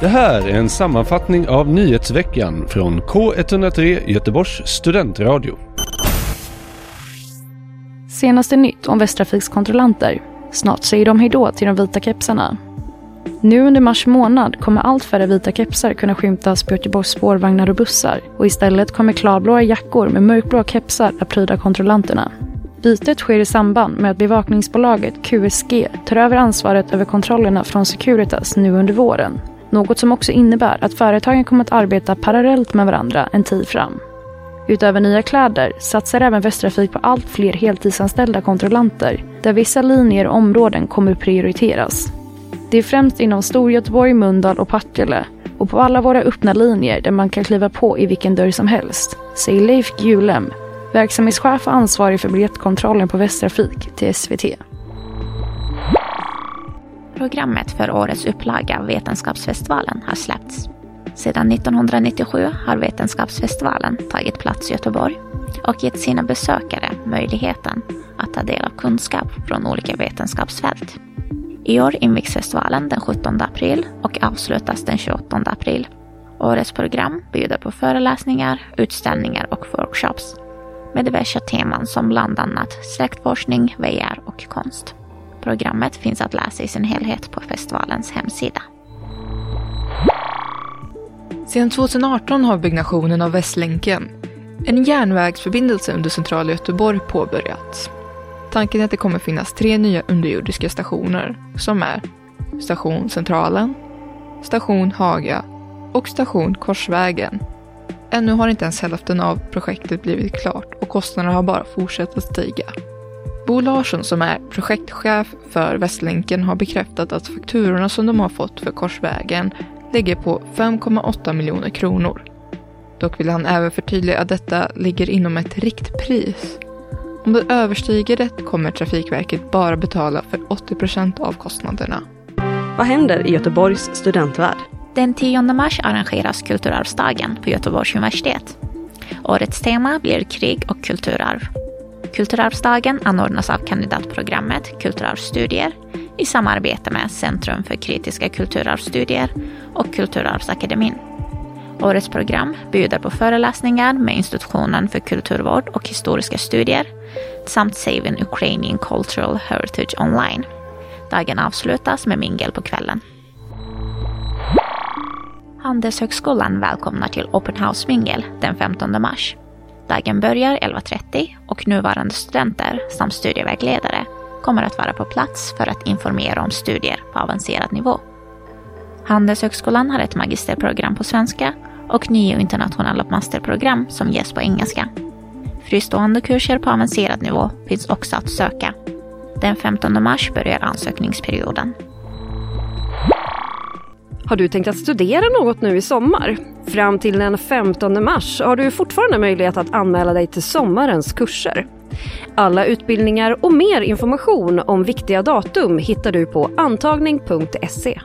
Det här är en sammanfattning av nyhetsveckan från K103 Göteborgs studentradio. Senaste nytt om Västtrafiks kontrollanter. Snart säger de hejdå till de vita kepsarna. Nu under mars månad kommer allt färre vita kepsar kunna skymtas på Göteborgs spårvagnar och bussar och istället kommer klarblåa jackor med mörkblå kepsar att pryda kontrollanterna. Bytet sker i samband med att bevakningsbolaget QSG tar över ansvaret över kontrollerna från Securitas nu under våren. Något som också innebär att företagen kommer att arbeta parallellt med varandra en tid fram. Utöver nya kläder satsar även Västtrafik på allt fler heltidsanställda kontrollanter där vissa linjer och områden kommer prioriteras. Det är främst inom Storgöteborg, Mölndal och Partille och på alla våra öppna linjer där man kan kliva på i vilken dörr som helst, säger Leif Gulem, verksamhetschef och ansvarig för biljettkontrollen på Västtrafik till SVT. Programmet för årets upplaga av Vetenskapsfestivalen har släppts. Sedan 1997 har Vetenskapsfestivalen tagit plats i Göteborg och gett sina besökare möjligheten att ta del av kunskap från olika vetenskapsfält. I år invigs festivalen den 17 april och avslutas den 28 april. Årets program bjuder på föreläsningar, utställningar och workshops med diverse teman som bland annat släktforskning, VR och konst. Programmet finns att läsa i sin helhet på festivalens hemsida. Sedan 2018 har byggnationen av Västlänken, en järnvägsförbindelse under centrala Göteborg, påbörjats. Tanken är att det kommer finnas tre nya underjordiska stationer som är Station Centralen, Station Haga och Station Korsvägen. Ännu har inte ens hälften av projektet blivit klart kostnaderna har bara fortsatt att stiga. Bo Larsson som är projektchef för Västlänken har bekräftat att fakturorna som de har fått för Korsvägen ligger på 5,8 miljoner kronor. Dock vill han även förtydliga att detta ligger inom ett riktpris. Om det överstiger det kommer Trafikverket bara betala för 80 procent av kostnaderna. Vad händer i Göteborgs studentvärld? Den 10 mars arrangeras Kulturarvsdagen på Göteborgs universitet. Årets tema blir krig och kulturarv. Kulturarvsdagen anordnas av kandidatprogrammet Kulturarvsstudier i samarbete med Centrum för kritiska kulturarvsstudier och Kulturarvsakademin. Årets program bjuder på föreläsningar med institutionen för kulturvård och historiska studier samt Saving Ukrainian Cultural Heritage Online. Dagen avslutas med mingel på kvällen. Handelshögskolan välkomnar till Open House Mingel den 15 mars. Dagen börjar 11.30 och nuvarande studenter samt studievägledare kommer att vara på plats för att informera om studier på avancerad nivå. Handelshögskolan har ett magisterprogram på svenska och nio internationella masterprogram som ges på engelska. Fristående kurser på avancerad nivå finns också att söka. Den 15 mars börjar ansökningsperioden. Har du tänkt att studera något nu i sommar? Fram till den 15 mars har du fortfarande möjlighet att anmäla dig till sommarens kurser. Alla utbildningar och mer information om viktiga datum hittar du på antagning.se.